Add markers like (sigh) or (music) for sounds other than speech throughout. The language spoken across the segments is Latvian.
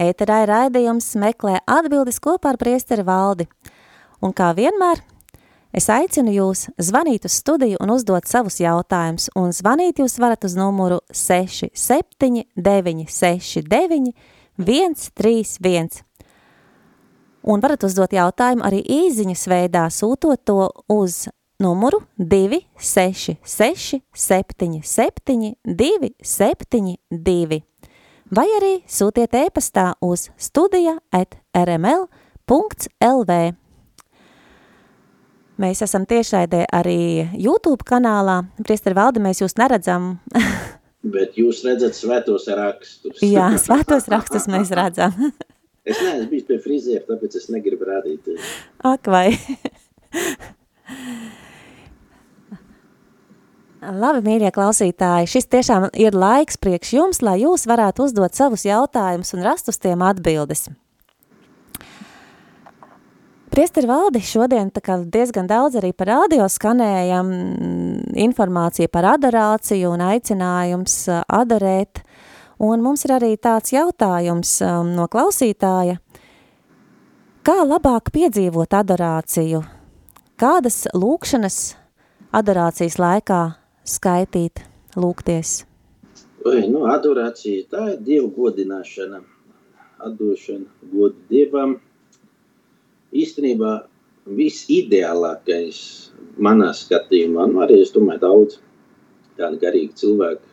Ēterā ir raidījums meklē atbildes kopā ar priesteri valdi. Un kā vienmēr, es aicinu jūs zvanīt uz studiju un uzdot savus jautājumus. Un zvanīt jūs varat uz numuru 67969 131. Un varat uzdot jautājumu arī īziņas veidā, sūtot to uz numuru 266 77 272 vai arī sūtiet e-pastā uz studija at rml.lv. Mēs esam tiešraidē arī YouTube kanālā. Priesteri Valdi, mēs jūs neredzam. (laughs) Bet jūs redzat svētos rakstus. (laughs) Jā, svētos rakstus mēs redzam. (laughs) es neesmu bijis pie friziera, tāpēc es negribu rādīt. Ak vai. Labi, mīļie klausītāji, šis tiešām ir laiks priekš jums, lai jūs varētu uzdot savus jautājumus un rast uz tiem atbildes. Priesteri valdi šodien diezgan daudz arī par audio skanējam informāciju par adorāciju un aicinājums adorēt. Un mums ir arī tāds jautājums um, no klausītāja. Kā labāk piedzīvot adorāciju? Kādas lūkšanas adorācijas laikā skaitīt, lūgties? Oi, nu, adorācija, tā ir Dievu godināšana, atdošana godu Dievam. Īstenībā visideālākais manā skatījumā, nu arī es domāju daudz tādu garīgu cilvēku,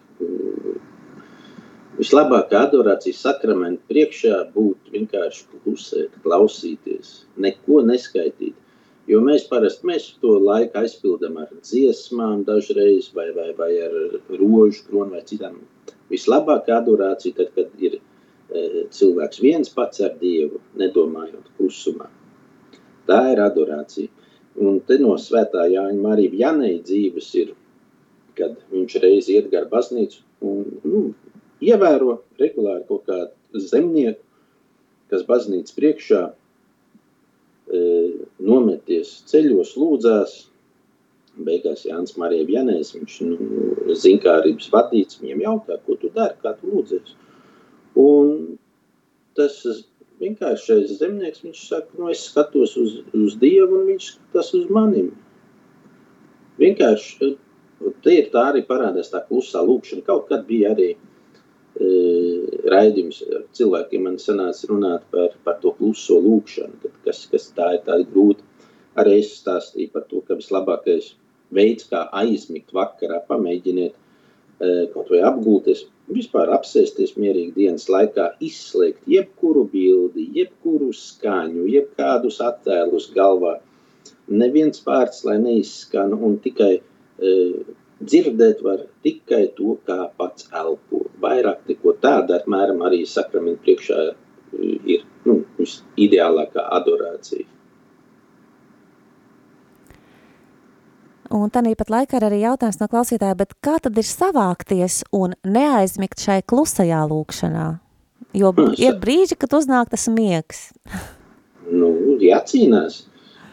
vislabākā adorācijas sakramenta priekšā būtu vienkārši klusēt, klausīties, neko neskaitīt. Jo mēs parasti mēs to laiku aizpildām ar dziesmām, dažreiz, vai, vai, vai ar rožu kronu vai citām. Vislabākā adorācija, tad, kad ir e, cilvēks viens pats ar Dievu, nedomājot klusumā. Tā ir adorācija. Un te no svētā Jāņa Marija Janei dzīves ir, kad viņš reiz iet gar baznīcu un nu, ievēro regulāri kaut kādu zemnieku, kas baznīcas priekšā nometies ceļos, lūdzās. Beigās Jānis Marija Janēs, viņš nu, zinkārības vadīts, viņiem jautā, ko tu dari, kā tu lūdzies. Un tas vienkāršais zemnieks, viņš saka, nu es skatos uz, uz Dievu un viņš skatās uz manim. Vienkārši, te ir tā arī parādās tā klusā lūkšana. Kaut kad bija arī uh, raidījums ar cilvēkiem man sanāca runāt par, par to kluso lūkšanu, kas, kas tā ir tāda grūta. Arī es stāstīju par to, ka vislabākais veids, kā aizmigt vakarā, pamēģiniet kaut vai apgulties, vispār apsēsties mierīgi dienas laikā, izslēgt jebkuru bildi, jebkuru skaņu, jebkādus attēlus galvā. Neviens vārds, lai neizskan un tikai uh, dzirdēt var tikai to, kā pats elpo. Vairāk neko tādu, apmēram arī sakramenta priekšā e, ir nu, ideālākā adorācija. Un tādā pat laikā ir arī jautājums no klausītāja, bet kā tad ir savākties un neaizmigt šai klusajā lūkšanā? Jo nu, ir brīži, kad uznāk tas miegs. (laughs) nu, jācīnās.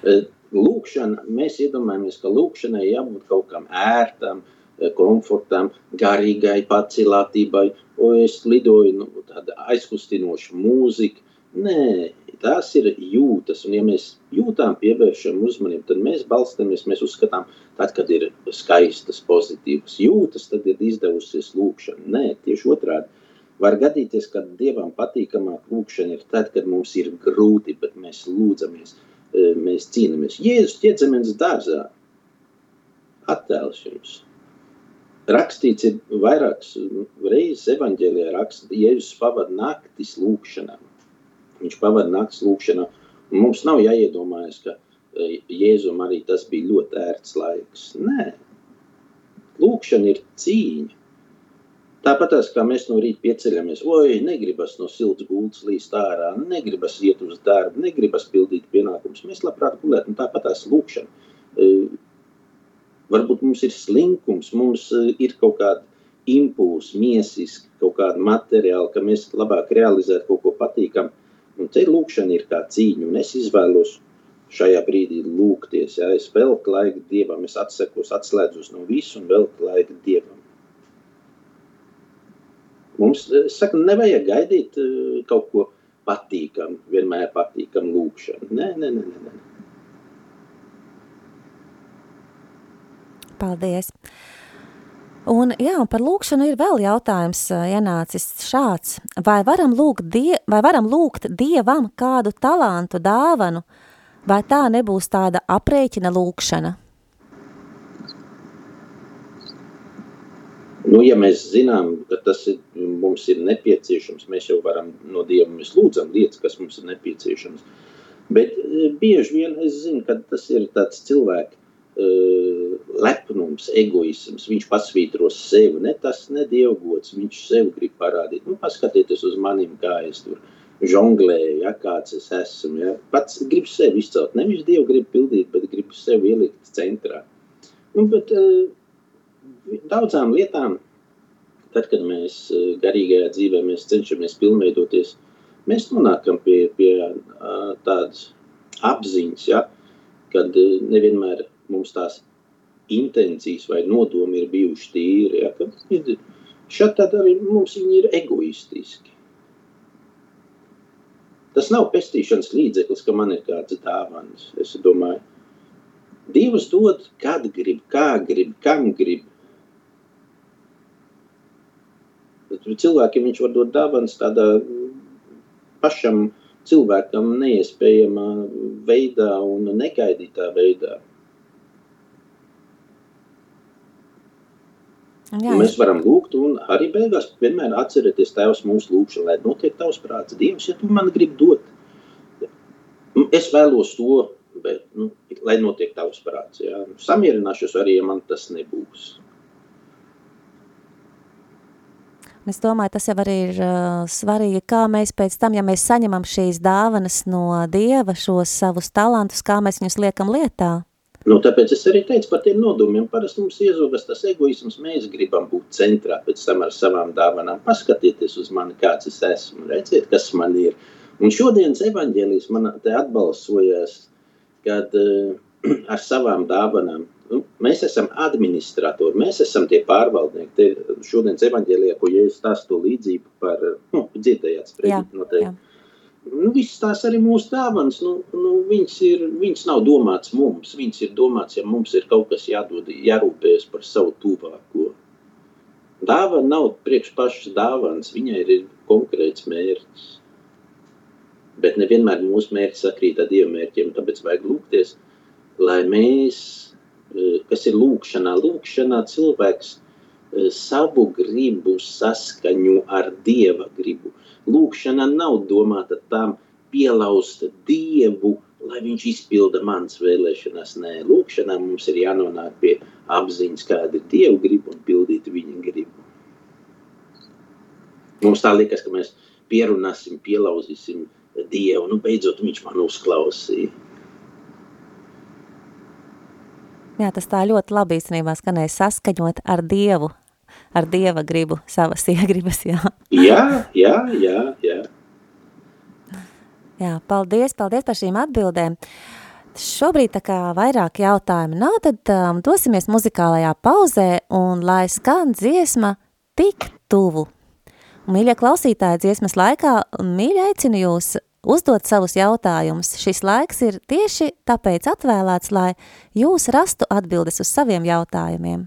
E, lūkšana, mēs iedomājamies, ka lūkšanai jābūt kaut kam ērtam, eh, komfortam, garīgai pacilātībai, o es lidoju nu, tāda aizkustinoša mūzika. Nē, tās ir jūtas, un ja mēs jūtām pievēršam uzmanību, tad mēs balstamies, mēs uzskatām, tad, kad ir skaistas, pozitīvas jūtas, tad ir izdevusies lūkšana. Nē, tieši otrādi. Var gadīties, ka Dievam patīkamāk lūkšana ir tad, kad mums ir grūti, bet mēs lūdzamies. Uh, E, mēs cīnāmies. Jēzus ķedzemenes dārzā attēls jums. Rakstīts ir vairākas reizes evaņģēlijā raksta, Jēzus pavada naktis lūkšanā. Viņš pavada naktis lūkšanā. Un mums nav jāiedomājas, ka e, Jēzum arī tas bija ļoti ērts laiks. Nē. Lūkšana ir cīņa. Tāpat tās, kā mēs no rīta pieceļamies, oi, negribas no siltas gultas līst ārā, negribas iet uz darbu, negribas pildīt pienākumus. Mēs labprāt gulētu, un tāpat tās lūkšana. Varbūt mums ir slinkums, mums ir kaut kāda impulsi, miesiski, kaut kāda materiāla, ka mēs labāk realizētu kaut ko patīkamu. Un te lūkšana ir kā cīņa, un es izvēlos šajā brīdī lūgties. Ja? Es velku laiku Dievam, es atsekos, atslēdzos no visu un velku laiku Dievam. Mums, es saku, nevajag gaidīt uh, kaut ko patīkamu, vienmēr patīkamu lūkšanu. Nē, nē, nē, nē. Paldies! Un, jā, un par lūkšanu ir vēl jautājums ienācis šāds. Vai varam, lūgt die, vai varam lūgt Dievam kādu talantu dāvanu, vai tā nebūs tāda aprēķina lūkšana? Nu, ja mēs zinām, ka tas ir, mums ir nepieciešams, mēs jau varam no Dieva, mēs lūdzam lietas, kas mums ir nepieciešams. Bet bieži vien es zinu, ka tas ir tāds cilvēks, uh, lepnums, egoisms, viņš pasvītros sevi, ne tas, ne dievgods, viņš sev grib parādīt. Nu, paskatieties uz manim, kā es tur žonglēju, ja, kāds es esmu. Ja. Pats grib sevi izcelt, nevis dievu grib pildīt, bet grib sevi ielikt centrā. Nu, bet uh, daudzām lietām, tad, kad mēs uh, garīgajā dzīvē mēs cenšamies pilnveidoties, mēs nonākam pie, pie tādas apziņas, ja, kad nevienmēr mums tās intencijas vai nodomi ir bijuši tīri. Ja, Šeit arī mums viņi ir egoistiski. Tas nav pestīšanas līdzeklis, ka man ir kāds dāvāns. Es domāju, Dievs dod, kad grib, kā grib, kam grib. Bet cilvēkiem viņš var dot dāvāns tādā pašam cilvēkam neiespējamā veidā un negaidītā veidā. Jā, mēs varam lūgt, un arī beigās vienmēr atcerieties, Tēvs, mūsu lūgšanu, lai notiek tavs prāts. Dievs, ja tu man gribi dot, es vēlos to, bet, nu, lai notiek tavs prāts. Jā. Samierināšos arī, ja man tas nebūs. Es domāju, tas jau arī ir uh, svarīgi, kā mēs pēc tam, ja mēs saņemam šīs dāvanas no Dieva, šos savus talantus, kā mēs viņus liekam lietā. Nu, tāpēc es arī teicu par tiem nodomiem. Parasti mums iezogas tas egoisms. Mēs gribam būt centrā pēc tam ar savām dāvanām. Paskatieties uz mani, kāds es esmu, redziet, kas man ir. Un šodienas evaņģēlijas man te atbalsojās, kad uh, (clears throat) ar savām dāvanām. Nu, mēs esam administratori, mēs esam tie pārvaldnieki. Te šodienas evaņģēlijā, ko ja es stāstu līdzību par, nu, dzirdējāt sprediķi noteikti. Jā nu, visas tās arī mūsu dāvanas, nu, nu, viņas, ir, viņas nav domāts mums. Viņas ir domāts, ja mums ir kaut kas jādod, jārūpējas par savu tuvāko. Dāvana nav priekš pašas dāvanas, viņai ir konkrēts mērķis. Bet nevienmēr mūsu mērķis sakrīt ar Dieva mērķiem, tāpēc vajag lūgties, lai mēs, e, kas ir lūkšanā, lūkšanā cilvēks savu gribu saskaņu ar Dieva gribu lūkšana nav domāta tam pielauzt Dievu, lai viņš izpilda manas vēlēšanas. Nē, lūkšanā mums ir jānonāk pie apziņas, kāda ir Dieva griba un pildīt viņa gribu. Mums tā liekas, ka mēs pierunāsim, pielauzīsim Dievu, nu beidzot viņš man uzklausīja. Jā, tas tā ļoti labi īstenībā skanēja saskaņot ar Dievu, ar Dieva gribu, savas (laughs) iegribas, jā. Jā, jā, jā, jā. Jā, paldies, paldies par šīm atbildēm. Šobrīd tā kā vairāk jautājumu nav, tad um, dosimies muzikālajā pauzē un lai skan dziesma tik tuvu. Mīļie klausītāji dziesmas laikā, mīļi aicinu jūs uzdot savus jautājumus. Šis laiks ir tieši tāpēc atvēlēts, lai jūs rastu atbildes uz saviem jautājumiem.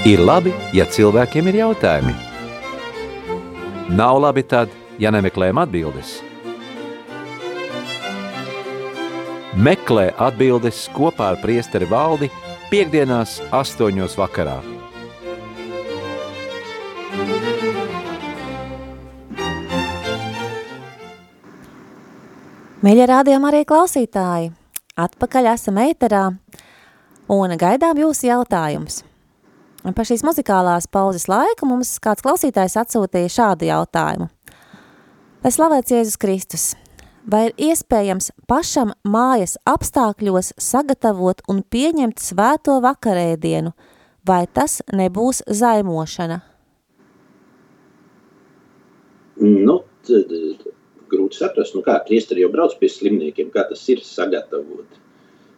Ir labi, ja cilvēkiem ir jautājumi. Nav labi tad, ja nemeklējam atbildes. Meklē atbildes kopā ar priesteri valdi piekdienās astoņos vakarā. Mīļie rādījumi arī klausītāji, atpakaļ esam ēterā un gaidām jūsu jautājumus. Par šīs muzikālās pauzes laiku mums kāds klausītājs atsūtīja šādu jautājumu. Lai slavēts Jēzus Kristus, vai ir iespējams pašam mājas apstākļos sagatavot un pieņemt svēto vakarēdienu, vai tas nebūs zaimošana? Nu, tad, grūti saprast, nu kā priesteri jau brauc pie slimniekiem, kā tas ir sagatavot.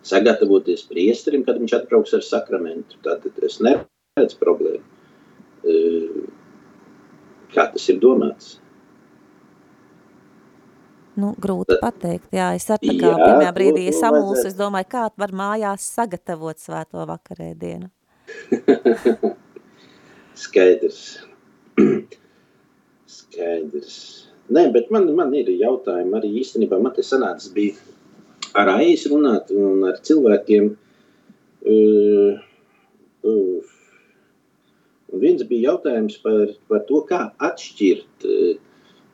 Sagatavoties priesterim, kad viņš atbrauks ar sakramentu, tad es neredzu problēmu. E, Kā tas ir domāts? Nu, grūti pateikt, jā, es ar tā kā Jā, pirmajā brīdī samulsu, vajadzētu. es domāju, kā var mājās sagatavot svēto vakarēdienu. (laughs) Skaidrs. (clears throat) Skaidrs. Nē, bet man, man ir jautājumi arī īstenībā. Man te sanācis bija ar AIS runāt un ar cilvēkiem. Uh, uh, un viens bija jautājums par, par to, kā atšķirt, uh,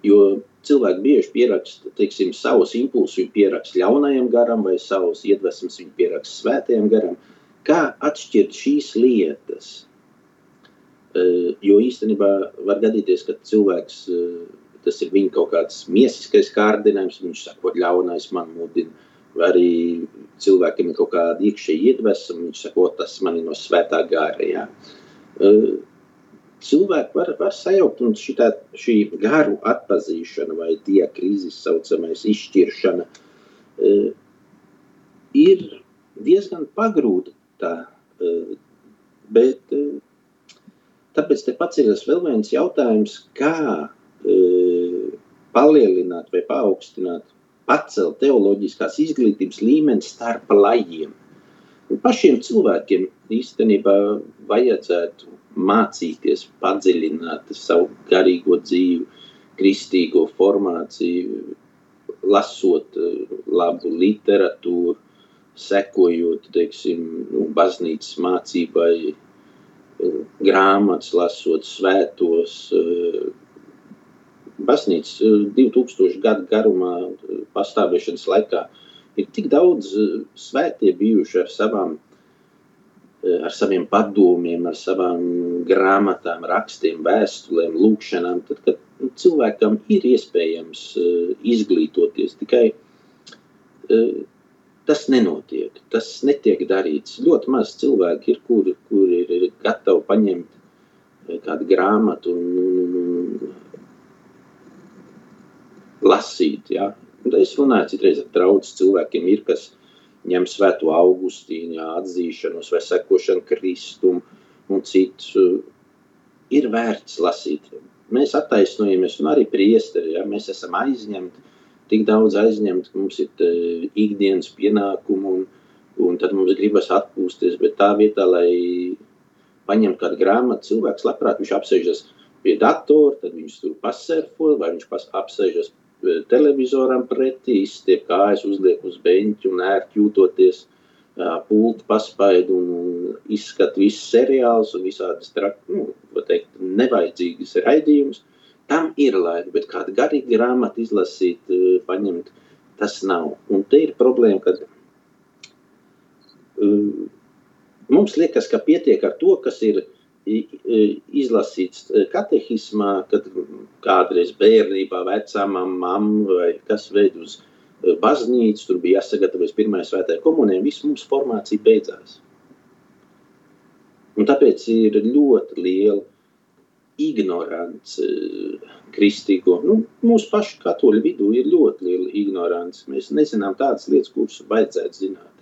jo cilvēki bieži pieraksta, teiksim, savus impulsus, viņi pieraksta ļaunajam garam vai savus iedvesmas, viņi pieraksta svētajam garam. Kā atšķirt šīs lietas? Eh, Jo īstenībā var gadīties, ka cilvēks, eh, tas ir viņa kaut kāds miesiskais kārdinājums, viņš saka, ka ļaunais man mudina, vai arī cilvēkiem ir kaut kāda iekšēja iedvesma, viņš saka, "O, tas man ir no svētā gāra. Jā. Cilvēki var, var sajaukt, un šitā, šī garu atpazīšana vai diakrīzes saucamais izšķiršana eh, ir diezgan pagrūta. eh, Bet eh, Tāpēc te paceļas vēl viens jautājums, kā e, palielināt vai paaugstināt, pacelt teoloģiskās izglītības līmeni starp lajiem. Un pašiem cilvēkiem īstenībā vajadzētu mācīties, padziļināt savu garīgo dzīvi, kristīgo formāciju, lasot eh, labu literatūru, sekojot, teiksim, nu, baznīcas mācībai, grāmatas, lasot svētos. eh, Baznīcas eh, 2000 gadu garumā eh, pastāvēšanas laikā ir tik daudz eh, svētie bijuši ar savām eh, ar saviem padomiem, ar savām grāmatām, rakstiem, vēstulēm, lūkšanām, tad, kad nu, cilvēkam ir iespējams eh, izglītoties, tikai eh, tas nenotiek, tas netiek darīts. Ļoti maz cilvēki ir, kuri, kuri ir gatavi paņemt eh, kādu grāmatu un, un, un lasīt. Ja? Un Es runāju citreiz ar draudz cilvēkiem, ir, kas ņem svēto augustīnu, atzīšanos vai sekošanu kristumu un citus. Ir vērts lasīt. Mēs attaisnojamies, un arī priesteri, ja? mēs esam aizņemti, tik daudz aizņemti, ka mums ir uh, ikdienas pienākumu, un, un tad mums gribas atpūsties, bet tā vietā, lai paņemtu kādu grāmatu, cilvēks labprāt viņš apsēžas pie datora, tad viņš tur pasurfo, vai viņš apsēžas televizoram pretī, izstiep kājas, uzliek uz beņķa un ērti jūtoties, ā, pulti paspaidu un, un izskat visus seriālus un visādas trak, nu, teikt, nevajadzīgas raidījumus. Tam ir laika, bet kādu garīgu grāmatu izlasīt, paņemt, tas nav. Un te ir problēma, kad uh, mums liekas, ka pietiek ar to, kas ir i- izlasīts eh, katehismā, kad kādreiz bērnībā vecāmam, mamma vai kas veid uz eh, baznīcu, tur bija jāsagatavojas pirmajai svētajai komunijai, viss mums formācija beidzās. Un tāpēc ir ļoti liela ignorance kristīgo. Nu, mūsu pašu katoļu vidū ir ļoti liela ignorance. Mēs nezinām tādas lietas, kuras vajadzētu zināt.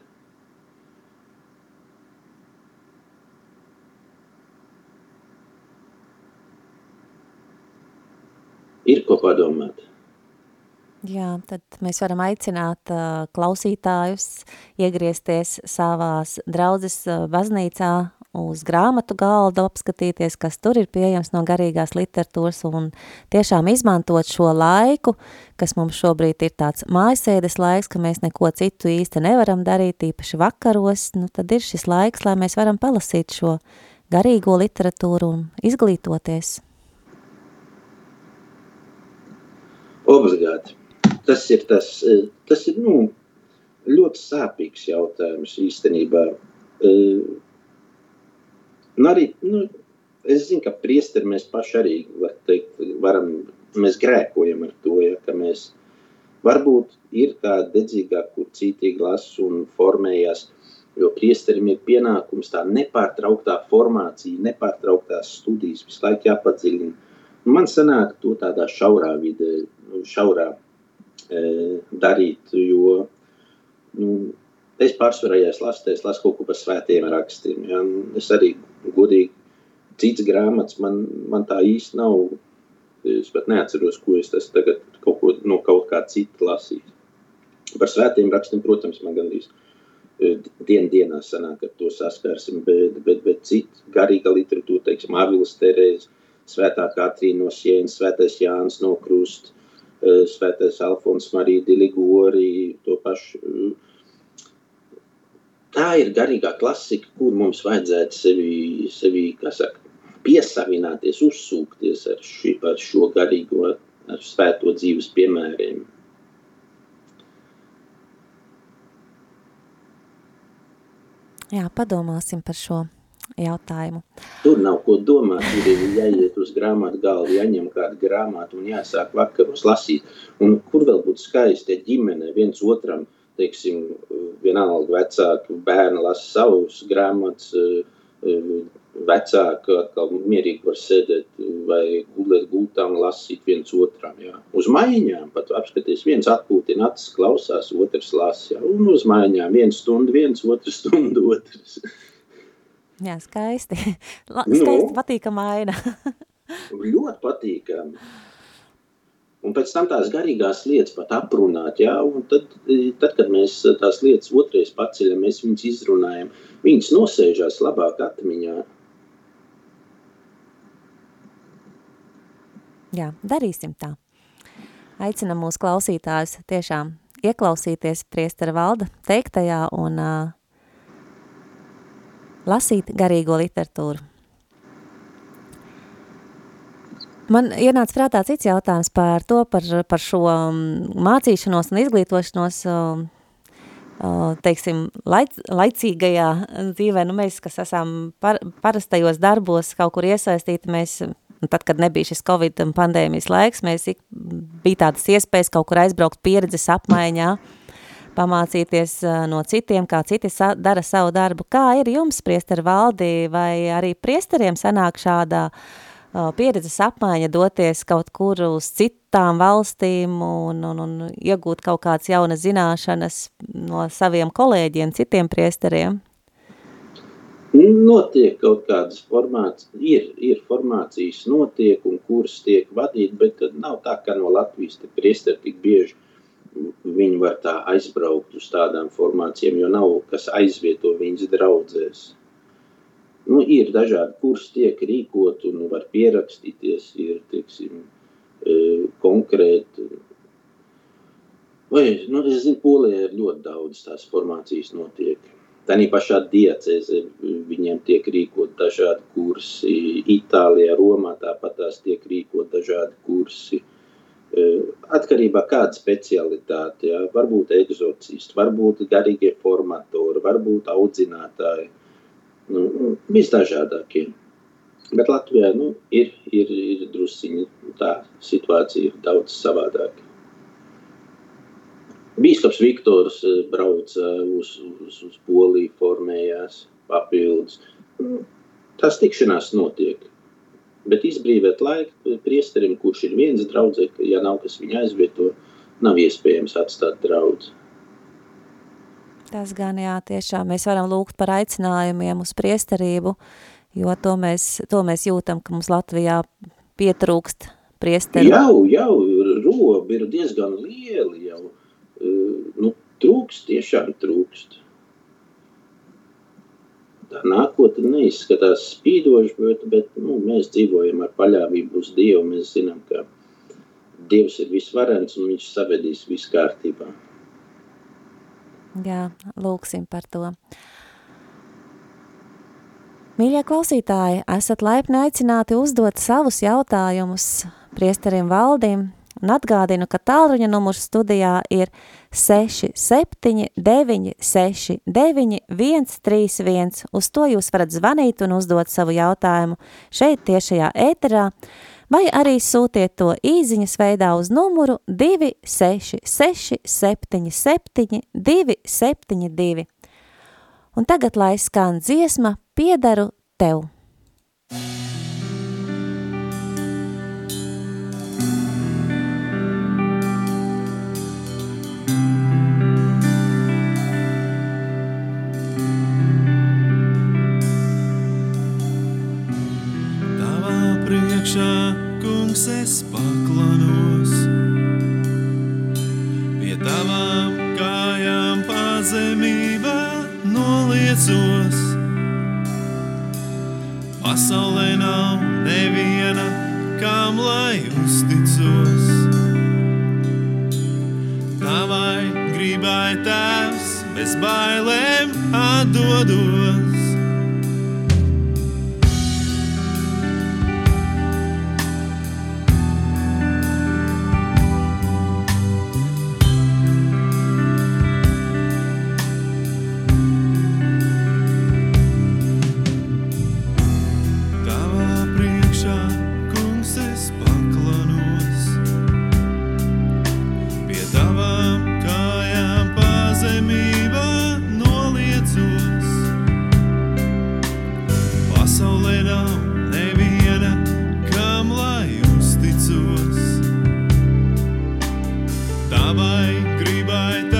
Ir ko padomāt. Jā, tad mēs varam aicināt uh, klausītājus iegriezties savās draudzes uh, baznīcā uz grāmatu galdu, apskatīties, kas tur ir pieejams no garīgās literatūras un tiešām izmantot šo laiku, kas mums šobrīd ir tāds mājasēdes laiks, ka mēs neko citu īsti nevaram darīt, īpaši vakaros, nu tad ir šis laiks, lai mēs varam palasīt šo garīgo literatūru un izglītoties. Obligāti. tas ir tas, eh, tas ir, nu, ļoti sāpīgs jautājums īstenībā. Uh, un arī, nu, es zinu, ka priesteri mēs paši arī, var teikt, varam, mēs grēkojam ar to, ja, ka mēs varbūt ir tāda dedzīgāk, kur citīgi las un formējās, jo priesterim ir pienākums tā nepārtrauktā formācija, nepārtrauktās studijas, visu laiku jāpadziļina. Man sanāk to tādā šaurā vidē, šaurā e, darīt, jo nu, es pārsvarā, ja es lasu, es lasu kaut ko par svētiem rakstiem. Ja? Es arī godīgi cits grāmatas, man, man tā īsti nav, es pat neatceros, ko es tagad kaut ko no kaut kā cita lasīju. Par svētiem rakstiem, protams, man gandrīz dien dienā sanāk ar to saskarsim, bet, bet, bet cita garīga literatūra, teiksim, Avilas Terēze, Svētā Katrīna no Sienas, Svētais Jānis no Krusta, Svētais Alfons Marija Diligori, to pašu tā ir garīgā klasika, kur mums vajadzētu sevi, sevi saka, piesavināties, uzsūkties ar, ši, ar šo garīgo, ar svēto dzīves piemēriem. Jā, padomāsim par šo jautājumu. Tur nav ko domāt, ir jāiet uz grāmatu galdu, jāņem kādu grāmatu un jāsāk vakaros lasīt. Un kur vēl būtu skaisti, ja ģimene viens otram teiksim, vienalga vecāki bērni lasa savus grāmatas, vecāki atkal mierīgi var sēdēt vai gulēt gultām, lasīt viens otram. Jā. Uz maiņām pat apskaties, viens atpūtina acis, klausās, otrs lasa. Un uz maiņām viens stundu, viens, otrs stundu, otrs. Jā, skaisti. (laughs) La, skaisti nu, patīkama aina. (laughs) ļoti patīkami. Un pēc tam tās garīgās lietas pat aprunāt, ja? un tad, tad, kad mēs tās lietas otrais paceļam, mēs viņas izrunājam, viņas nosēžās labāk atmiņā. Jā, darīsim tā. Aicinam mūsu klausītājus tiešām ieklausīties priestara valda teiktajā un uh, lasīt garīgo literatūru. Man ienāca prātā cits jautājums par to, par, par šo mm, mācīšanos un izglītošanos, teiksim, laic, laicīgajā dzīvē, nu mēs, kas esam par, parastajos darbos kaut kur iesaistīti, mēs, tad, kad nebija šis Covid pandēmijas laiks, mēs ik, bija tādas iespējas kaut kur aizbraukt pieredzes apmaiņā, pamācīties no citiem, kā citi sa dara savu darbu. Kā ir jums, priesteri valdi, vai arī priesteriem sanāk šādā uh, pieredzes apmaiņa doties kaut kur uz citām valstīm un, un, un iegūt kaut kādas jaunas zināšanas no saviem kolēģiem, citiem priesteriem? Notiek kaut kādas formācijas, ir, ir formācijas notiek un kuras tiek vadīt, bet nav tā, ka no Latvijas te priesteri tik bieži viņi var tā aizbraukt uz tādām formācijām, jo nav kas aizvieto viņas draudzēs. Ir dažādi kursi, tiek rīkot un var pierakstīties. Ir teiksim, e, konkrēti. Vai, nu, es zinu, Polijā ir ļoti daudz tās formācijas notiek. Tā pašā diecēzē viņiem tiek rīkot dažādi kursi. Itālijā, Romā tāpat tās tiek rīkot dažādi kursi. E, atkarībā no kāda specialitāte, jā, varbūt eksorcisti, varbūt garīgie formatori, varbūt audzinātāji nu, visdažādākie. Bet Latvijā nu, ir, ir, ir drusciņi tā situācija ir daudz savādāka. Bīskaps Viktors eh, brauca uz, uz, uz Poliju, formējās papildus. Nu, tās tikšanās notiek. Bet izbrīvot laiku priesterim, kurš ir viens draugs, ja nav kas viņa aizvieto, nav iespējams atstāt draugu. Tas gan jā, tiešām mēs varam lūgt par aicinājumiem uz priesterību, jo to mēs, to mēs jūtam, ka mums Latvijā pietrūkst priesteri. Jau, jau, robi ir diezgan lieli jau. Nu, trūkst, tiešām trūkst. Tā nākotne neizskatās spīdoši, bet, bet nu, mēs dzīvojam ar paļāvību uz Dievu. Mēs zinām, ka Dievs ir visvarens un viņš savedīs visu kārtībā. Jā, lūksim par to. Mīļie klausītāji, esat laipni aicināti uzdot savus jautājumus priesterim valdim Un atgādinu, ka tālruņa numurs studijā ir 67 969 131. Uz to jūs varat zvanīt un uzdot savu jautājumu šeit tiešajā ēterā, vai arī sūtiet to īziņas veidā uz numuru 266 77 272. Un tagad lai skan dziesma Piedaru tev. Tavā noliecos. Pasaulē nav neviena, kam lai uzticos. Tavai gribai tēvs bez bailēm atdodos. Tavai gribai tēvs,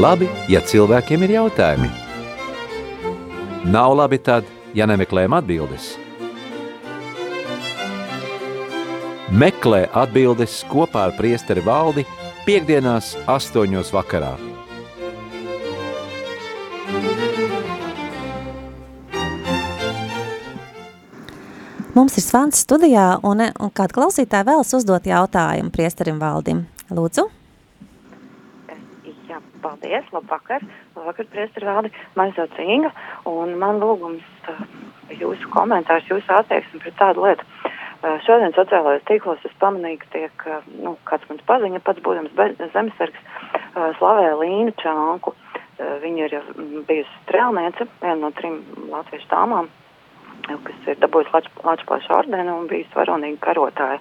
labi, ja cilvēkiem ir jautājumi. Nav labi tad, ja nemeklējam atbildes. Meklē atbildes kopā ar priesteri valdi piekdienās astoņos vakarā. Mums ir svans studijā, un, un kāda klausītāja vēlas uzdot jautājumu priesterim valdim. Lūdzu. Paldies, labvakar. Labvakar, priestri valdi. Man sauc Inga, un man lūgums uh, jūsu komentārs, jūsu attieksmi pret tādu lietu. Uh, Šodien sociālajos tīklos es pamanīju, ka tiek, uh, nu, kāds mans paziņa, pats būdams zemesargs, slavē Līnu Čanku. Viņa ir mm, bijusi strēlniece, viena no trim latviešu tāmām, kas ir dabūjusi Latvijas ordeni un bijusi varonīga karotāja.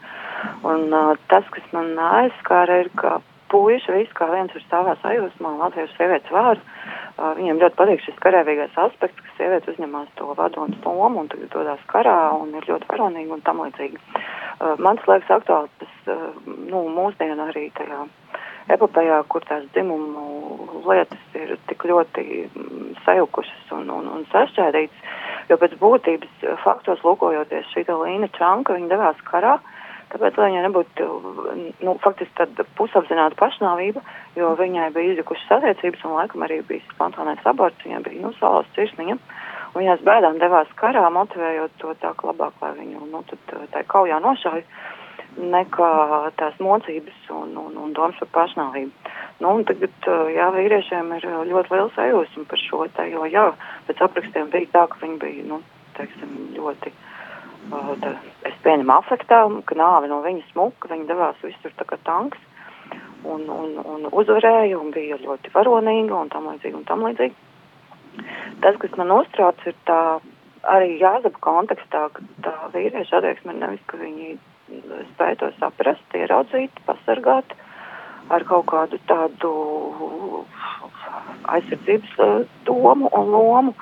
Un, uh, tas, kas man aizskāra, ir, ka puiši visi kā viens ir savā sajūsmā, latviešu sievietes vārdu. Uh, viņiem ļoti patīk šis karavīgais aspekts, ka sieviete uzņemās to vadonas lomu un tagad dodas karā un ir ļoti varonīgi un tam līdzīgi. Uh, man tas liekas aktuāli, tas uh, nu, mūsdienu arī tajā epopējā, kur tās dzimumu lietas ir tik ļoti mm, sajukušas un, un, un sašķēdītas, jo pēc būtības uh, faktos lūkojoties šī Līna Čanka, viņa devās karā, Tāpēc, lai viņai nebūtu nu, faktiski tāda pusapzināta pašnāvība, jo viņai bija izjukušas attiecības un laikam arī bija spontānais aborts, viņai bija nu, salauzta sirsniņa. Un viņās bēdām devās karā, motivējot to tā, ka labāk, lai viņu nu, tad, tā kaujā nošauj, nekā tās mocības un, un, un domas par pašnāvību. Nu, tagad, jā, vīriešiem ir ļoti liels sajūsma par šo te, jo, jā, pēc aprakstiem bija tā, ka viņi bija, nu, teiksim, ļoti tā, es pieņemu afektā, ka nāve no viņas smuka, viņa devās visur tā kā tanks un, un, un uzvarēja un bija ļoti varonīga un tam līdzīgi un tam līdzīgi. Tas, kas man uztrauc, ir tā arī jāzaba kontekstā, ka tā vīrieša attieksme ir nevis, ka viņi spēj to saprast, ieraudzīt, pasargāt ar kaut kādu tādu aizsardzības uh, domu un lomu,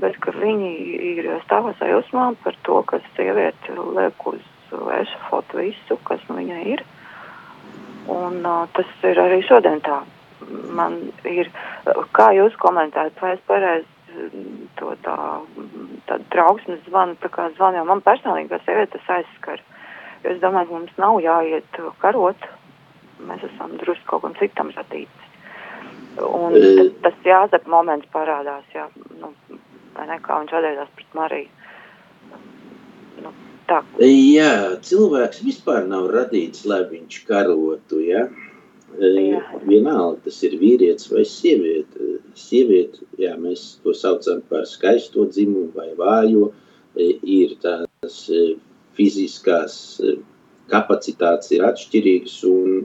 bet ka viņi ir stāvā sajūsmā par to, ka sieviete liek uz ešafotu visu, kas nu viņai ir. Un uh, tas ir arī šodien tā. Man ir, kā jūs komentējat, vai es pareizi to tā, tādu trauksmes zvanu, tā kā zvanu, jo man personīgi kā sieviete tas aizskar. Es domāju, mums nav jāiet karot, mēs esam drusku kaut kam citam radīti. Un tas, jāzep moments parādās, jā, nu, kā viņš attiecās pret Mariju. Nu, tā. Jā, cilvēks vispār nav radīts, lai viņš karotu. Ja? Jā. Vienalga, tas ir vīrietis vai sieviete. Sieviete, jā, mēs to saucam par skaisto dzimumu vai vājo, ir tās fiziskās kapacitātes ir atšķirīgas un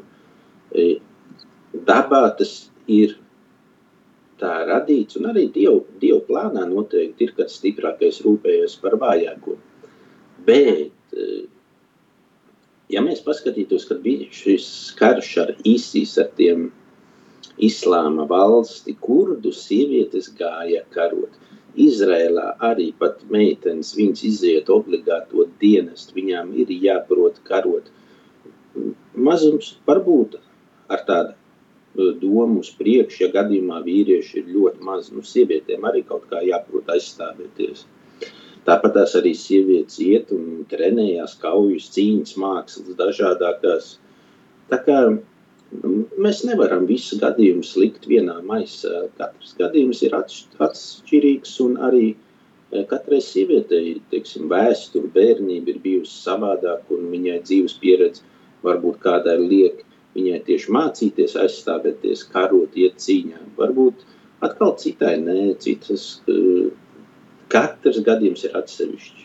dabā tas ir tā radīts, un arī Dievu, Dievu plānā noteikti ir, kad stiprākais rūpējas par vājāko. Bet, ja mēs paskatītos, kad bija šis karš ar ISIS, ar tiem islāma valsti, kurdu sievietes gāja karot. Izrēlā arī pat meitenes, viņas iziet obligāto dienestu, viņām ir jāprot karot. Mazums varbūt ar tādu domu uz priekšu, ja gadījumā vīrieši ir ļoti maz. Nu, sievietēm arī kaut kā jāprot aizstāvēties. Tāpat tās arī sievietes iet un trenējās kaujas, cīņas, mākslas, dažādākās. Tā kā nu, mēs nevaram visus gadījumus likt vienā maisā. Katrs gadījums ir atšķirīgs un arī katrai sievietei, teiksim, vēsture, bērnība ir bijusi savādāk un viņai dzīves pieredze varbūt kādai liek viņai tieši mācīties, aizstāvēties, karot, iet cīņā. Varbūt atkal citai nē, citas, katrs gadījums ir atsevišķs.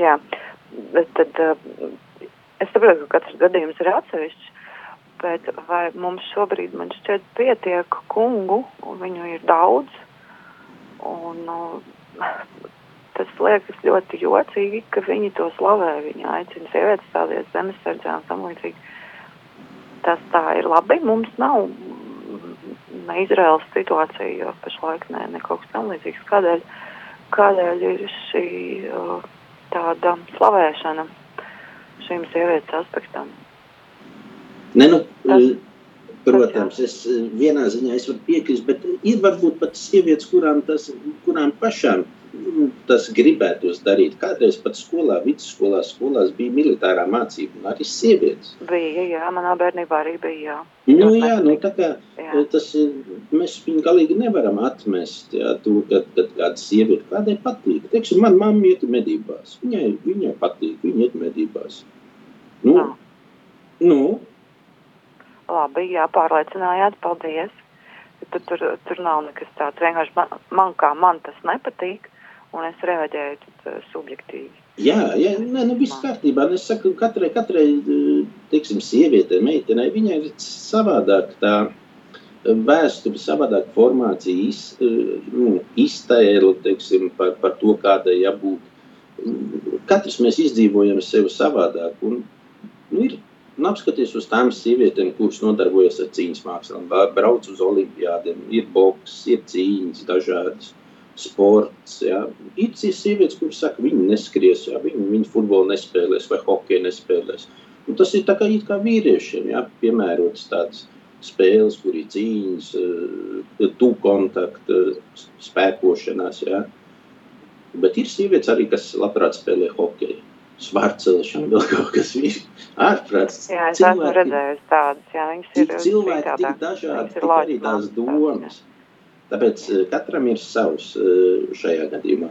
Jā, bet tad es saprotu, ka katrs gadījums ir atsevišķs, bet vai mums šobrīd, man šķiet, pietiek kungu, un viņu ir daudz, un nu, tas liekas ļoti jocīgi, ka viņi to slavē, viņi aicina sievietes stāties zemesardzē un tam līdzīgi. Tas tā ir labi, mums nav ne Izraels situācija, jo pašlaik ne, ne kaut kas tam līdzīgs. Kādēļ, kādēļ ir šī tāda slavēšana šīm sievietes aspektam? Ne, nu, Tas- eh, protams, es eh, vienā ziņā es varu piekrist, bet ir varbūt pat sievietes, kurām tas, kurām pašām mm, tas gribētos darīt. Kādreiz pat skolā, vidusskolā, skolās bija militārā mācība, un arī sievietes. Bija, jā, manā bērnībā arī bija, jā. Nu, Ļoti jā, nu, tā kā jā. eh, tas ir, mēs viņu galīgi nevaram atmest, jā, to, kad, kad kāda sieviete kādai patīk. Teiksim, man mamma iet medībās, viņai, viņai patīk, viņa iet medībās. Nu, Ah. nu, Labi, jā, pārliecinājāt, paldies. Tur, tur, tur nav nekas tāds. Vienkārši man, man kā man tas nepatīk, un es reaģēju tad, eh, subjektīvi. Jā, jā nē, nu viss kārtībā. Nu, Es saku, katrai, katrai eh, teiksim, sievietei, meitenei, viņai ir savādāk tā vēsture, savādāk formācija, iz, eh, nu, iztēle, teiksim, par, par to, kādai jābūt. Katrs mēs izdzīvojam sevi savādāk. Un, nu, ir, un apskaties uz tām sievietēm, kuras nodarbojas ar cīņas mākslām, brauc uz olimpiādiem, ir boks, ir cīņas dažādas sports. Jā. Ir cīs sievietes, kuras saka, viņi neskries, jā, viņi, viņi futbolu nespēlēs vai hokeju nespēlēs. Un tas ir tā kā, kā vīriešiem, jā, piemērotas tādas spēles, kur ir cīņas, eh, tu kontakta, spēkošanās, jā. Bet ir sievietes arī, kas labprāt spēlē hokeju. Svārcelšana, vēl kaut kas ārprāts. Jā, es esmu Cilvēki- redzējusi tādas, jā, viņas ir cilvēki, tik dažādi, tik arī tās domas. Tāpēc eh, katram ir savs eh, šajā gadījumā.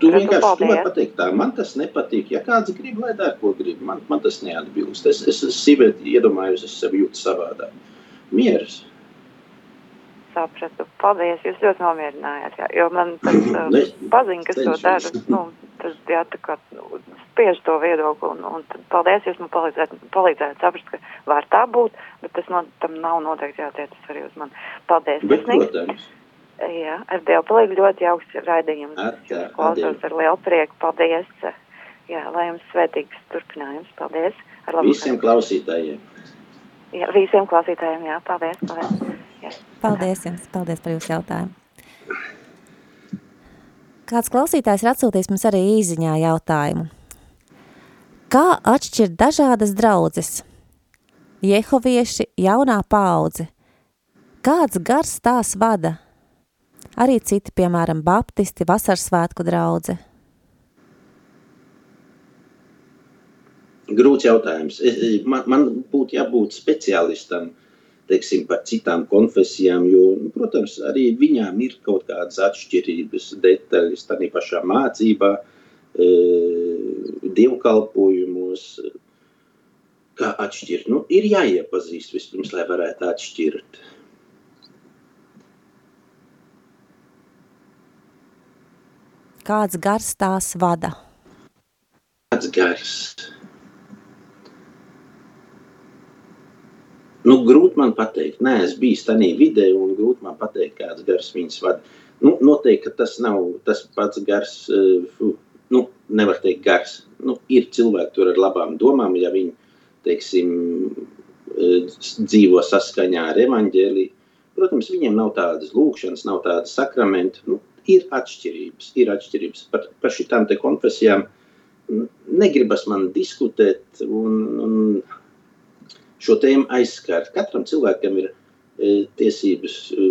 Tu vienkārši tu vari pateikt, tā man tas nepatīk. Ja kāds grib, lai dara, ko grib, man, man tas neatbilst. Es, es esmu sievieti iedomājos, es sevi jūtu savādāk. Mieres. Sapratu, paldies, jūs ļoti nomierinājāt, jā, jo man tas uh, (clears throat) Ne, paziņa, kas to dara, nu, tas, jā, tā kā spiež to viedokli, un, un tad paldies, jūs man palīdzēt, palīdzēt saprast, ka var tā būt, bet tas no, tam nav noteikti jātiecas arī uz mani. Paldies, protams, Jā, ar Dievu palīdzību ļoti jauks raidījums. Ar- ar klausos Dievu. ar lielu prieku. Paldies. Jā, lai jums svētīgs turpinājums. Paldies. Ar labu visiem klausītājiem. Jā, visiem klausītājiem. Jā, paldies. paldies. Jā. Paldies jums, paldies par jūsu jautājumu. Kāds klausītājs ir atsūtījis mums arī īziņā jautājumu. Kā atšķirt dažādas draudzes? Jehovieši, jaunā paudze. Kāds gars tās vada? Arī citi, piemēram, baptisti, vasarsvētku draudze. Grūts jautājums. Man, man būtu jābūt speciālistam teiksim, par citām konfesijām, jo, nu, protams, arī viņām ir kaut kādas atšķirības, detaļas tādā pašā mācībā, e, dievkalpojumos. Kā atšķirt? Nu, ir jāiepazīst vispirms, lai varētu atšķirt. Kāds gars tās vada? Kāds gars? Nu, grūti man pateikt, nē, es biju tādā vidē, un grūti man pateikt, kāds gars viņas vada. Nu, noteikti, tas nav tas pats gars, eh, nu, nevar teikt gars. Nu, ir cilvēki tur ar labām domām, ja viņi, teiksim, eh, dzīvo saskaņā ar evaņģēliju. Protams, viņiem nav tādas lūkšanas, nav tādas sakramenti. Nu, ir atšķirības, ir atšķirības. Par, par te konfesijām negribas man diskutēt un, un šo tēmu aizskart. Katram cilvēkam ir e, tiesības e,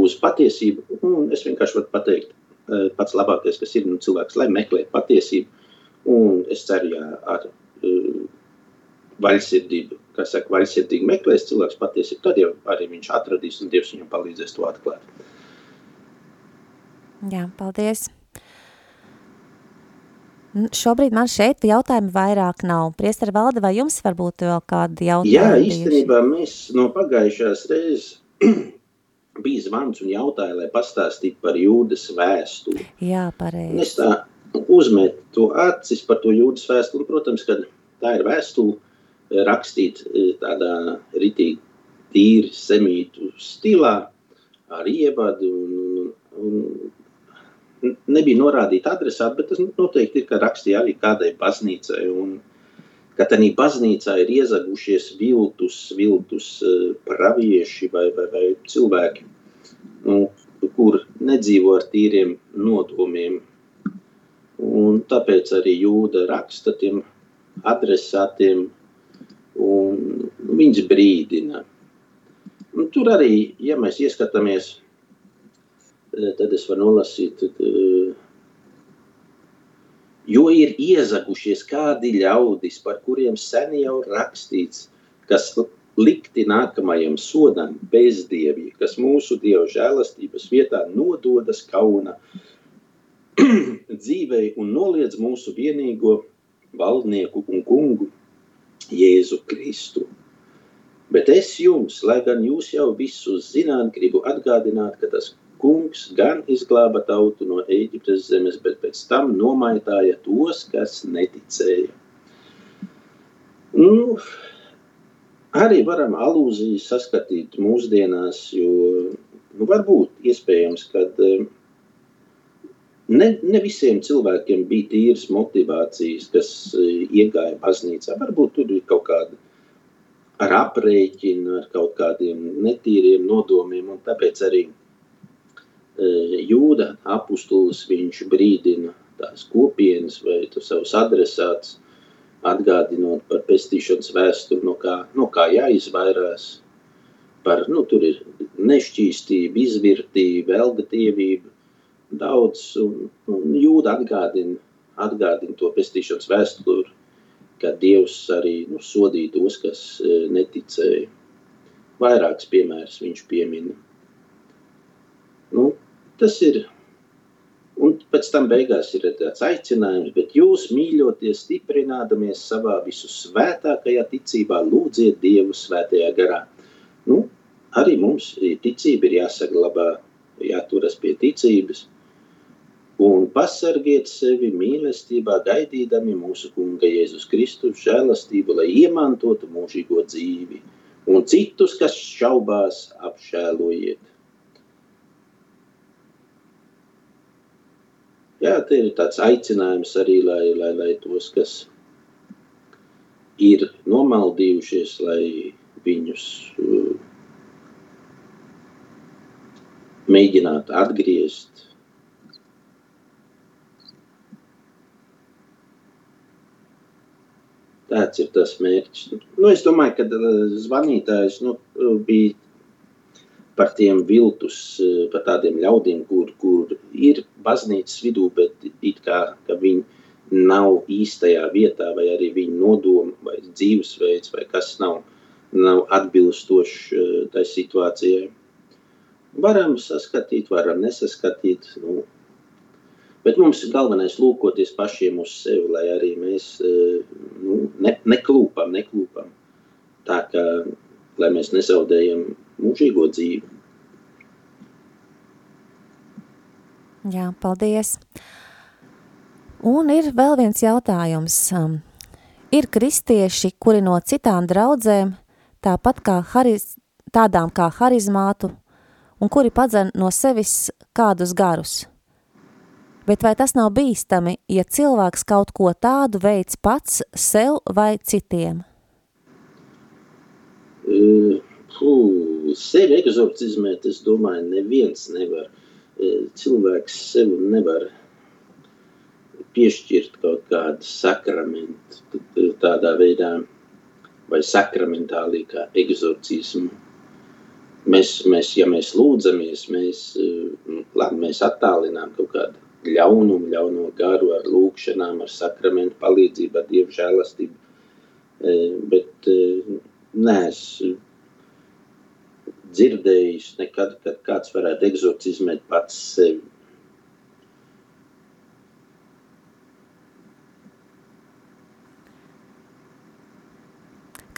uz patiesību, un es vienkārši varu pateikt, e, pats labākais, kas ir nu, cilvēks, lai meklē patiesību, un es ceru, ja ar vaļsirdību, kas saka, vaļsirdīgi meklēs cilvēks patiesību, tad jau arī viņš atradīs, un Dievs viņam palīdzēs to atklāt. Jā, paldies. Šobrīd man šeit jautājumu vairāk nav. Priester Valde, vai jums varbūt vēl kādi jautājumi? Jā, īstenībā mēs no pagājušās reizes (clears throat) bija zvans un jautāja, lai pastāstītu par jūdas vēstuli. Jā, pareizi. es tā uzmetu acis par to jūdas vēstuli. Un, protams, ka tā ir vēstule, rakstīt eh, tādā ritīgi tīri semītu stilā ar ievadu un, un nebija norādīta adresāta, bet tas noteikti ir, ka rakstīja arī kādai baznīcai un ka tādā baznīcā ir iezagušies viltus, viltus eh, pravieši vai, vai, vai cilvēki, nu, kur nedzīvo ar tīriem nodomiem. Un tāpēc arī jūda raksta tiem adresātiem, un viņš brīdina. Un tur arī, ja mēs ieskatāmies, tad es varu nolasīt, jo ir iezagušies kādi ļaudis, par kuriem sen jau rakstīts, kas likti nākamajam sodam bezdievīgi, kas mūsu Dieva žēlastības vietā nododas kauna (clears throat) dzīvei un noliedz mūsu vienīgo valdnieku un kungu Jēzu Kristu. Bet es jums, lai gan jūs jau visu zināt, gribu atgādināt, ka tas kungs gan izglāba tautu no Eģiptes zemes, bet pēc tam nomaitāja tos, kas neticēja. Nu, arī varam alūzijas saskatīt mūsdienās, jo nu, varbūt iespējams, ka ne, ne visiem cilvēkiem bija tīras motivācijas, kas eh, iegāja baznīcā. Varbūt tur ir kaut kāda ar aprēķinu, ar kaut kādiem netīriem nodomiem, un tāpēc arī jūda apustulis viņš brīdina tās kopienas vai savus adresātus, atgādinot par pestīšanas vēsturi, no kā, no kā jāizvairās, par, nu, tur ir nešķīstība, izvirtība, elgatīvība, daudz, un, un jūda atgādina, atgādina to pestīšanas vēsturi, ka Dievs arī nu, sodīja tos, kas e, neticēja. Vairākas piemēras viņš piemina. Tas ir. Un pēc tam beigās ir tāds aicinājums, bet jūs mīļoties, stiprinādamies savā visu svētākajā ticībā, lūdziet Dievu svētajā garā. Nu, arī mums ticība ir jāsaglabā, jāturas pie ticības un pasargiet sevi mīlestībā, gaidīdami mūsu Kunga Jēzus Kristus žēlastību, lai iemantotu mūžīgo dzīvi, un citus, kas šaubās, apšēlojiet. Jā, te ir tāds aicinājums arī, lai, lai, lai tos, kas ir nomaldījušies, lai viņus uh, mēģinātu atgriezt Tāds ir tas mērķis. Nu, es domāju, ka uh, zvanītājs nu, bija par tiem viltus, uh, par tādiem ļaudīm, kur, kur ir baznīcas vidū, bet it kā viņi nav īstajā vietā, vai arī viņu nodomu, vai dzīvesveids, vai kas nav, nav atbilstošs uh, tai situācijai. Varam saskatīt, varam nesaskatīt. Nu, Bet mums ir galvenais lūkoties pašiem uz sevi, lai arī mēs eh, nu, ne, neklūpam, neklūpam. Tā kā lai mēs nezaudējam mūžīgo dzīvi. Jā, paldies. Un ir vēl viens jautājums. Um, ir kristieši, kuri no citām draudzēm, tāpat kā hariz, tādām kā harizmātu, un kuri padzen no sevis kādus garus – Bet vai tas nav bīstami, ja cilvēks kaut ko tādu veids pats sev vai citiem? Uh, puh, sevi egzorcizmēt, es domāju, neviens nevar. Cilvēks sev nevar piešķirt kaut kādu sakramentu tādā veidā, vai sakramentālī kā egzorcismu. Mēs, mēs, ja mēs lūdzamies, mēs, labi, mēs attālinām kaut kādu ļaunumu, ļauno garu ar lūkšanām, ar sakramentu palīdzību, ar Dievu žēlastību. E, bet e, neesmu dzirdējis nekad, kad kāds varētu egzorcizmēt pats sevi.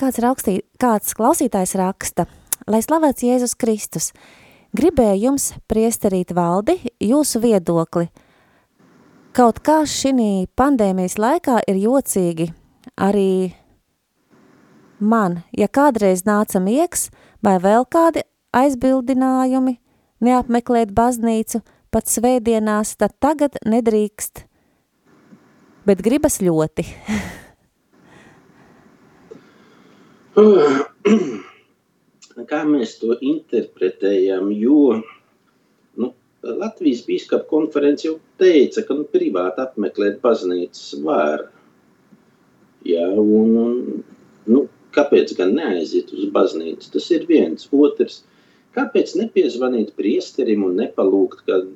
Kāds, rakstī, kāds klausītājs raksta, lai slavēts Jēzus Kristus, gribēju jums priesterīt valdi jūsu viedokli – Kaut kā šī pandēmijas laikā ir jocīgi arī man, ja kādreiz nāca miegs vai vēl kādi aizbildinājumi, neapmeklēt baznīcu pat svētdienās, tad tagad nedrīkst, bet gribas ļoti. (clears throat) Kā mēs to interpretējam, jo nu, Latvijas bīskapa konference jau teica, ka nu, privāti apmeklēt baznīcas var. Jā, un, un, nu, kāpēc gan neaiziet uz baznīcu? Tas ir viens. Otrs, kāpēc nepiezvanīt priesterim un nepalūgt, kad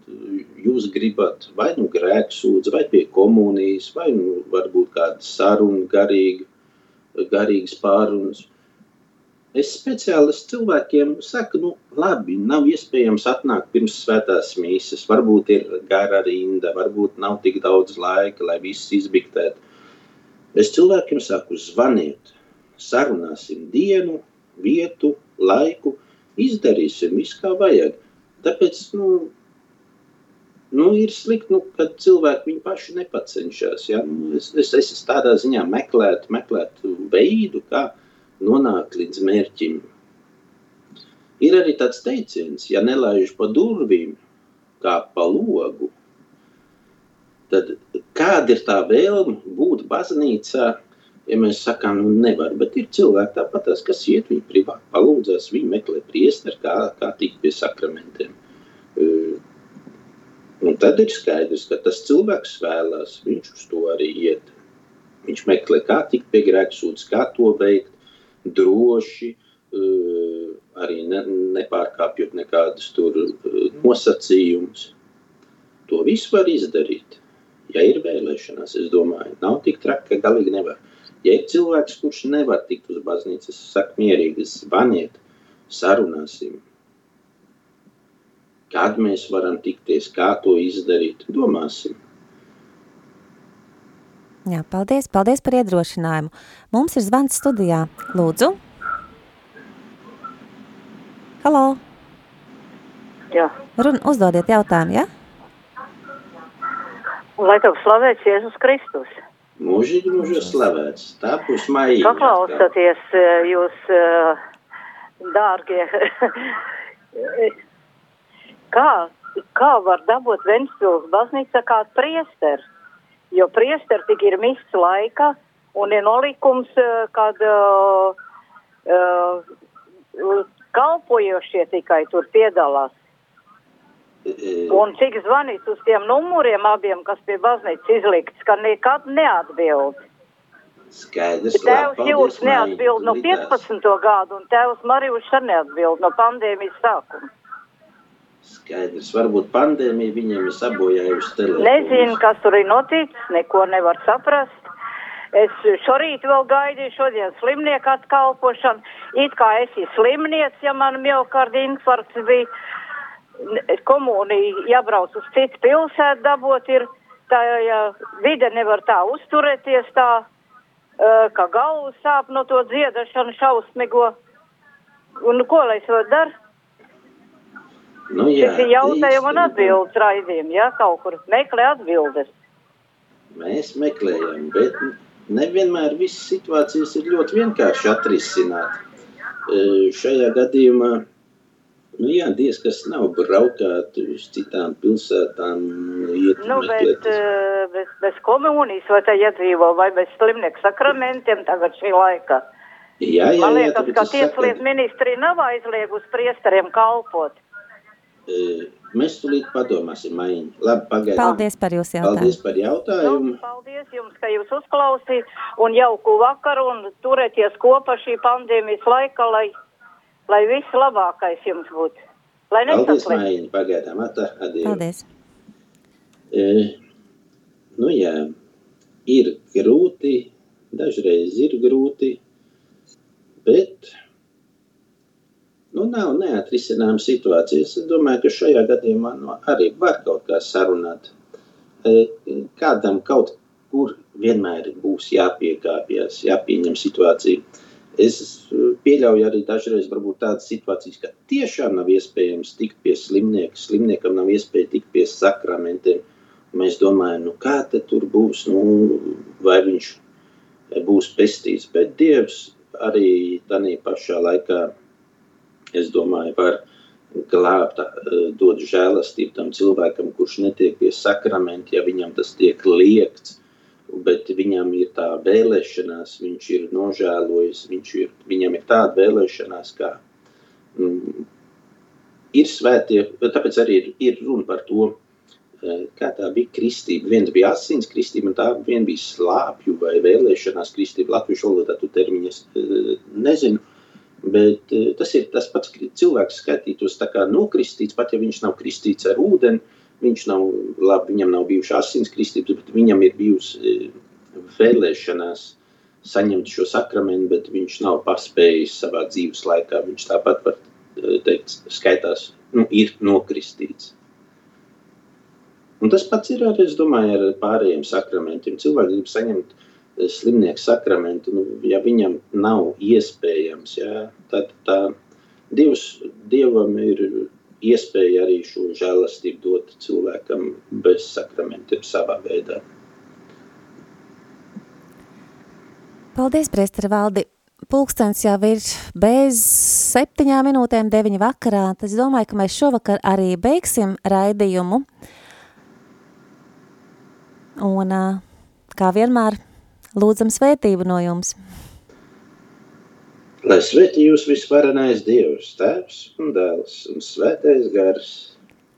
jūs gribat vai nu grēksūdz, vai pie komunijas, vai nu varbūt kāda saruna garīga, garīgas pārunas. Es speciāli cilvēkiem saku, nu, labi, nav iespējams atnākt pirms svētās mīsas. Varbūt ir gara rinda, varbūt nav tik daudz laika, lai viss izbiktētu. Es cilvēkiem saku, zvaniet, sarunāsim dienu, vietu, laiku, izdarīsim visu, kā vajag. Tāpēc, nu, nu ir slikti, nu, kad cilvēki viņu paši nepacenšas. Ja? Nu, es, es, es tādā ziņā meklētu, meklētu veidu, kā nonākt līdz mērķim. Ir arī tāds teiciens, ja nelaiž pa durvīm, kā pa logu, tad kāda ir tā vēlme būt baznīcā, ja mēs sakām, nu nevar, bet ir cilvēki tāpatās, kas iet, viņi privāti palūdzās, viņi meklē priesteri, kā, kā tikt pie sakramentiem. Un tad ir skaidrs, ka tas cilvēks vēlās, viņš uz to arī iet. Viņš meklē, kā tikt pie grēksūdzes, kā to veikt, droši, arī ne, nepārkāpjot nekādus tur nosacījumus. To visu var izdarīt, ja ir vēlēšanās, es domāju. Nav tik traki, ka galīgi nevar. Ja ir cilvēks, kurš nevar tikt uz baznīcas, es saku mierīgi, zvaniet, sarunāsim. Kad mēs varam tikties, kā to izdarīt, domāsim. Jā, paldies, paldies par iedrošinājumu. Mums ir zvans studijā. Lūdzu. Halo. Jā. Run, uzdodiet jautājumu, ja? Lai tev slavēts Jēzus Kristus. Mūžīgi mūžos slavēts. Tā būs maija. Paklausoties eh, jūs, eh, dārgie, (laughs) kā, kā var dabūt Ventspils baznīca kā priesters? Jo priesteri tik ir mists laika un ir nolikums, eh, kad uh, uh, kalpojošie tikai tur piedalās. Un cik zvanīt uz tiem numuriem abiem, kas pie baznīcas izlikts, ka nekad neatbild. Skaidrs, Tēvs Jūras neatbild no 15. gadu, un tēvs Marijus arī neatbild no pandēmijas sākuma. Skaidrs, varbūt pandēmija viņiem ir sabojājusi telefonu. Nezinu, kas tur ir noticis, neko nevar saprast. Es šorīt vēl gaidīju, šodien slimnieku atkalpošanu. It kā es esmu slimnieks, ja man miokarda infarkts bija. Komunija jābrauc uz citu pilsētu dabot ir. Tā ja vide nevar tā uzturēties tā, ka galva sāp no to dziedašanu šausmigo. Un ko lai es varu darīt? Nu, jā, Tas ir jautājumu un atbildes raidījumi, ja kaut kur meklē atbildes. Mēs meklējam, bet nevienmēr visas situācijas ir ļoti vienkārši atrisināt. Šajā gadījumā, nu jā, diez kas nav braukāt uz citām pilsētām, iet Nu, meklēt. bet uh, bez, bez komunijas vai tā iedzīvo, vai bez slimnieku sakramentiem tagad šī laika. Jā, jā, Man jā, liekas, tāpēc ka es saku, tieslietu ministrija nav aizliegusi priesteriem kalpot. e, mēs tulīt padomāsim, Maiņa. Labi, pagaidām. Paldies par jūsu jautājumu. Paldies par Nu, jautājumu. paldies jums, ka jūs uzklausījāt un jauku vakaru un turēties kopā šī pandēmijas laika, lai, lai viss labākais jums būtu. Lai Paldies, nesaslēgt. Maiņa, pagaidām. Atā, adieu. Paldies. E, nu jā, ir grūti, dažreiz ir grūti, bet nu, nav neatrisināma situācijas. Es domāju, ka šajā gadījumā nu, arī var kaut kā sarunāt. E, Kādam kaut kur vienmēr būs jāpiekāpjas, jāpieņem situācija. Es pieļauju arī dažreiz tādas situācijas, ka tiešām nav iespējams tikt pie slimnieka, slimniekam nav iespēja tikt pie sakramentiem. Mēs domājam, nu kā tur būs, nu, vai viņš būs pestīts. Bet Dievs arī tādā pašā laikā, es domāju, var glābt, eh, dot žēlastību tam cilvēkam, kurš netiek pie sakramenta, ja viņam tas tiek liekts, bet viņam ir tā vēlēšanās, viņš ir nožēlojis, viņš ir, viņam ir tāda vēlēšanās, kā mm, ir svētie, tāpēc arī ir, ir runa par to, eh, kā tā bija kristība. Viens bija asins kristība, un tā vien bija slāpju vai vēlēšanās kristība. Latviešu valodā tu termiņas eh, nezinu, bet eh, tas ir tas pats cilvēks skaitītos tā kā nokristīts, pat ja viņš nav kristīts ar ūdeni, viņš nav, labi, viņam nav bijuši asins kristības, bet viņam ir bijusi eh, vēlēšanās saņemt šo sakramentu, bet viņš nav paspējis savā dzīves laikā. Viņš tāpat var eh, teikt, skaitās, nu, ir nokristīts. Un tas pats ir arī, es domāju, ar pārējiem sakramentiem. Cilvēks grib saņemt eh, slimnieku sakramentu, nu, ja viņam nav iespējams, jā, tad tā Dievs, Dievam ir iespēja arī šo žēlastību dot cilvēkam bez sakramentiem savā veidā. Paldies, Priesteri Valdi. Pulkstens jau ir bez septiņām minūtēm deviņi vakarā. tad Es domāju, ka mēs šovakar arī beigsim raidījumu. Un, kā vienmēr, lūdzam svētību no jums. Lai svētī jūs visvarenais Dievs, Tēvs un Dēls un Svētais Gars,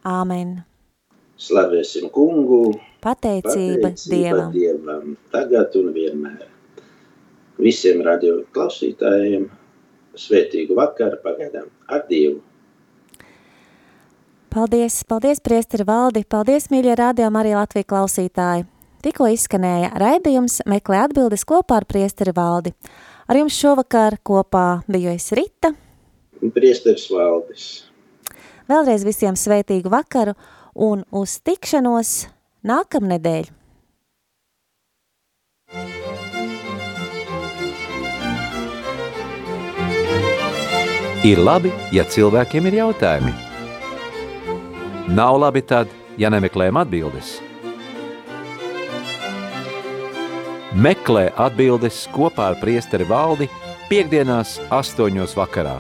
Āmen. slavēsim kungu, Pateicība, Dievam. Dievam, tagad un vienmēr. Visiem radio klausītājiem svētīgu vakaru pagaidām ar Dievu. Paldies, paldies, Priesteri Valdi, paldies, mīļie radio Marija Latvija klausītāji. Tikko izskanēja raidījums meklē atbildes kopā ar Priesteri Valdi. Ar jums šovakar kopā biju es Rita. Priesteris Valdis. Vēlreiz visiem svētīgu vakaru un uz tikšanos nākamnedēļ. Ir labi, ja cilvēkiem ir jautājumi. Nav labi tad, ja nemeklējam atbildes. Meklē atbildes kopā ar priesteri valdi piekdienās astoņos vakarā.